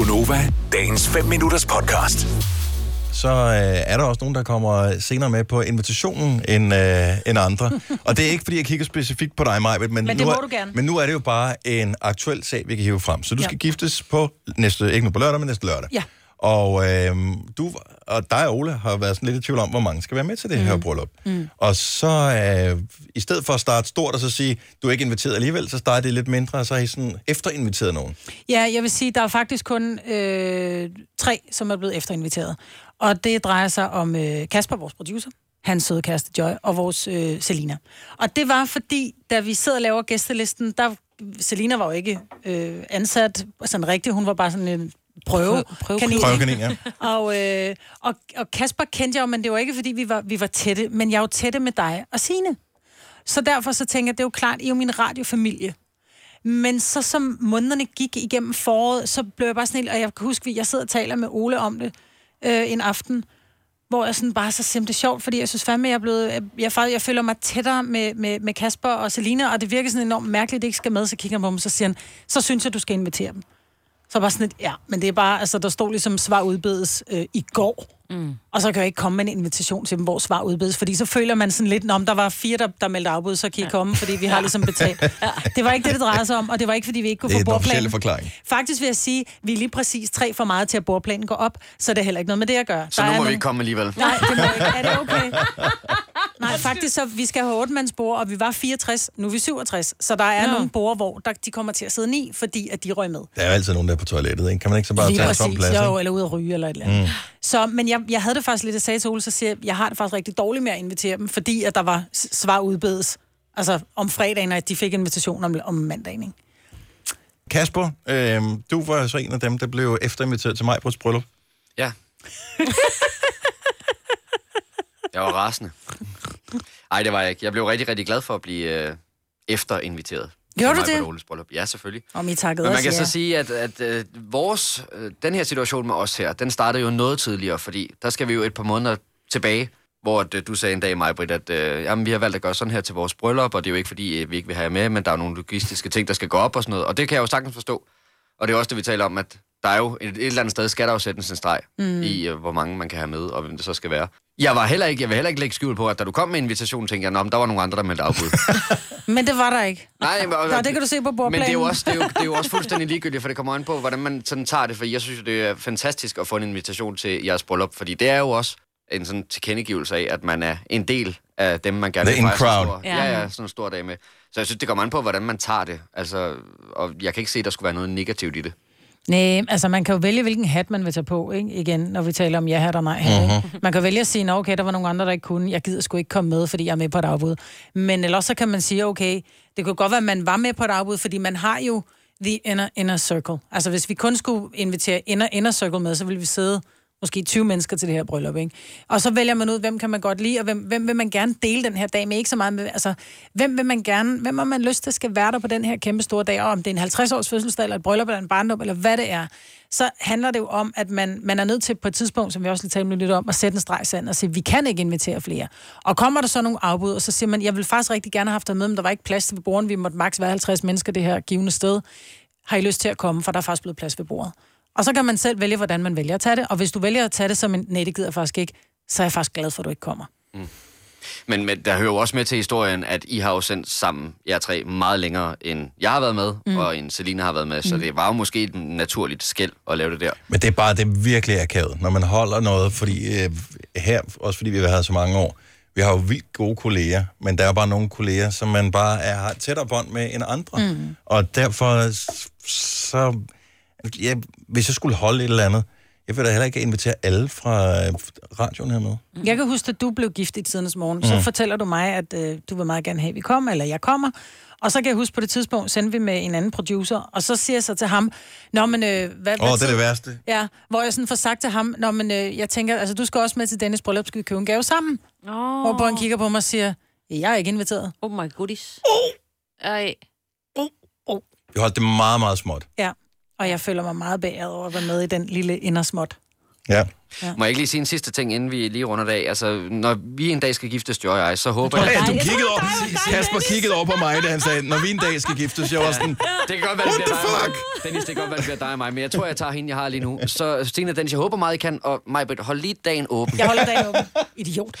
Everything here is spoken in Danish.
Gunova, dagens 5 minutters podcast. så øh, er der også nogen, der kommer senere med på invitationen end, øh, end andre. Og det er ikke, fordi jeg kigger specifikt på dig, Majbet, men, Men det nu må er, du gerne. men nu er det jo bare en aktuel sag, vi kan hive frem. Så du Ja. skal giftes på næste, ikke nu på lørdag, men næste lørdag. Ja. Og øh, du og dig og Ole har været sådan lidt i tvivl om, hvor mange skal være med til det her bryllup. Mm. Og så øh, i stedet for at starte stort og så sige, du er ikke inviteret alligevel, så starter det lidt mindre, og så har I sådan efterinviteret nogen. Ja, jeg vil sige, der er faktisk kun øh, tre, som er blevet efterinviteret. Og det drejer sig om øh, Kasper, vores producer, hans søde kæreste Joy, og vores øh, Selina. Og det var fordi, da vi sidder og laver gæstelisten, der Selina var jo ikke øh, ansat sådan rigtigt, hun var bare sådan en prøve, Prøve- kanin. Prøvekanin, ja. Og, øh, og, og Kasper kendte jeg jo, men det var ikke, fordi vi var, vi var tætte. Men jeg er jo tætte med dig og Signe. Så derfor så tænker jeg, det er jo klart, I er jo min radiofamilie. Men så som månederne gik igennem foråret, så blev jeg bare sådan helt, og jeg kan huske, at jeg sidder og taler med Ole om det øh, en aften, hvor jeg sådan bare så simpelthen sjovt, fordi jeg synes fandme, jeg er blevet, jeg, jeg, jeg føler mig tættere med, med, med Kasper og Selina, og det virker sådan enormt mærkeligt, at det ikke skal med, så kigger han på dem, så siger han, så synes jeg, du skal invitere dem. Så bare sådan et, ja, men det er bare, altså der stod ligesom svar udbedes øh, i går. Mm. Og så kan jeg ikke komme med en invitation til dem, hvor svar udbedes, fordi så føler man sådan lidt, om der var fire, der, der meldte afbud, så kan I komme, fordi vi har ligesom betalt. Det var ikke det, det drejede sig om, og det var ikke, fordi vi ikke kunne Det er få den officielle bordplanen. forklaring. Faktisk vil jeg sige, vi er lige præcis tre for meget til, at bordplanen går op, så det er heller ikke noget med det at gøre. Så Der nu er må vi nogle- ikke komme alligevel. Nej, det må ikke. Er det okay? Nej, faktisk så, vi skal have otte og vi var 64, nu er vi 67. Så der er Nå. nogle bord, hvor der, de kommer til at sidde ni, fordi at de røg med. Der er jo altid nogen, der er på toilettet, ikke? Kan man ikke så bare Lige tage en tom præcis, plads? jo, ikke? eller ud at ryge eller et eller andet. Mm. Så, men jeg, jeg havde det faktisk lidt, jeg sagde til Ole, så siger jeg, jeg har det faktisk rigtig dårligt med at invitere dem, fordi at der var svar udbedes. Altså om fredagen, at de fik invitation om, om mandagen, ikke? Kasper, øh, du var så en af dem, der blev efterinviteret til mig på et bryllup. Ja. jeg var rasende. Nej, det var jeg ikke. Jeg blev rigtig, rigtig glad for at blive øh, efterinviteret. Gjorde til du det? Oles bryllup. Ja, selvfølgelig. Om I takkede Men man kan ja. så sige, at, at øh, vores, øh, den her situation med os her, den startede jo noget tidligere, fordi der skal vi jo et par måneder tilbage, hvor at, øh, du sagde en dag, mig, Britt, at øh, jamen, vi har valgt at gøre sådan her til vores bryllup, og det er jo ikke fordi, øh, vi ikke vil have jer med, men der er nogle logistiske ting, der skal gå op og sådan noget, og det kan jeg jo sagtens forstå. Og det er også det, vi taler om, at der er jo et, et eller andet sted, skal der jo sættes en streg mm. i, øh, hvor mange man kan have med, og hvem det så skal være. Jeg, var heller ikke, jeg vil heller ikke lægge skjul på, at da du kom med invitationen, tænkte jeg, "Nå, men der var nogle andre, der meldte afbud. Men det var der ikke. Nej, men, Nå, det kan du se på bordplanen. Men det er jo også, det er jo, det er jo også fuldstændig ligegyldigt, for det kommer an på, hvordan man sådan tager det. For jeg synes det er fantastisk at få en invitation til jeres bryllup, fordi det er jo også en sådan tilkendegivelse af, at man er en del af dem, man gerne vil fejre en crowd. stor, Ja. ja. ja, sådan en stor dag med. Så jeg synes, det kommer an på, hvordan man tager det. Altså, og jeg kan ikke se, at der skulle være noget negativt i det. Nej, altså man kan jo vælge, hvilken hat man vil tage på, ikke? Igen, når vi taler om ja-hat og nej-hat, Mhm. ikke? Man kan vælge at sige, "Nå, okay, der var nogle andre, der ikke kunne. Jeg gider sgu ikke komme med, fordi jeg er med på et afbud. Men ellers så kan man sige, okay, det kunne godt være, at man var med på et afbud, fordi man har jo the inner, inner circle. Altså hvis vi kun skulle invitere inner, inner circle med, så ville vi sidde måske 20 mennesker til det her bryllup, ikke? Og så vælger man ud, hvem kan man godt lide, og hvem, hvem vil man gerne dele den her dag med, ikke så meget med, altså, hvem vil man gerne, hvem har man lyst til skal være der på den her kæmpe store dag, og om det er en 50-års fødselsdag, eller et bryllup, eller en barndom, eller hvad det er, så handler det jo om, at man, man er nødt til på et tidspunkt, som vi også lige talte lidt om, at sætte en streg sand og sige, vi kan ikke invitere flere. Og kommer der så nogle afbud, og så siger man, jeg vil faktisk rigtig gerne have haft dig med, men der var ikke plads til bordet, vi måtte maks være 50 mennesker det her givende sted. Har I lyst til at komme, for der er faktisk blevet plads ved bordet. Og så kan man selv vælge, hvordan man vælger at tage det. Og hvis du vælger at tage det som en, nej, det gider faktisk ikke, så er jeg faktisk glad for, at du ikke kommer. Men, men der hører jo også med til historien, at I har jo sendt sammen, jer tre, meget længere, end jeg har været med, mm. og end Selina har været med. Så det var jo måske et naturligt skæld at lave det der. Men det er bare, det er virkelig akavet, når man holder noget, fordi øh, her, også fordi vi har været så mange år, vi har jo vildt gode kolleger, men der er bare nogle kolleger, som man bare er, har tættere bånd med end andre. Mm. Og derfor, så, ja, hvis jeg skulle holde et eller andet, jeg vil da heller ikke invitere alle fra øh, radioen her med. Mm. Jeg kan huske, at du blev gift i tidens morgen. Mm. Så fortæller du mig, at øh, du vil meget gerne have, at vi kommer, eller jeg kommer. Og så kan jeg huske, på det tidspunkt sendte vi med en anden producer, og så siger jeg så til ham, Nå, men øh, hvad... Åh, oh, det er det værste. Ja, hvor jeg sådan får sagt til ham, Nå, men øh, jeg tænker, altså du skal også med til Dennis bryllup, skal vi købe en gave sammen? Oh. Oh. Hvor han kigger på mig og siger, jeg er ikke inviteret. Oh my goodies. Ej. Vi holdt det meget, meget småt. Ja, og jeg føler mig meget beæret over at være med i den lille indersmåt. Ja. Må jeg ikke lige sige en sidste ting, inden vi lige runder af? Altså, når vi en dag skal giftes, Joy og jeg, så håber Ja, jeg... du jeg kiggede over, Kasper kiggede over på mig, da han sagde, når vi en dag skal giftes, jeg var sådan, Det kan godt være, What det bliver the fuck? mig. Dennis, det kan godt være, det bliver dig og mig, men jeg tror, jeg tager hende, jeg har lige nu. Så Stine Dennis, jeg håber meget, I kan, og Majbrit, hold lige dagen åben. Jeg holder dagen åben. Idiot.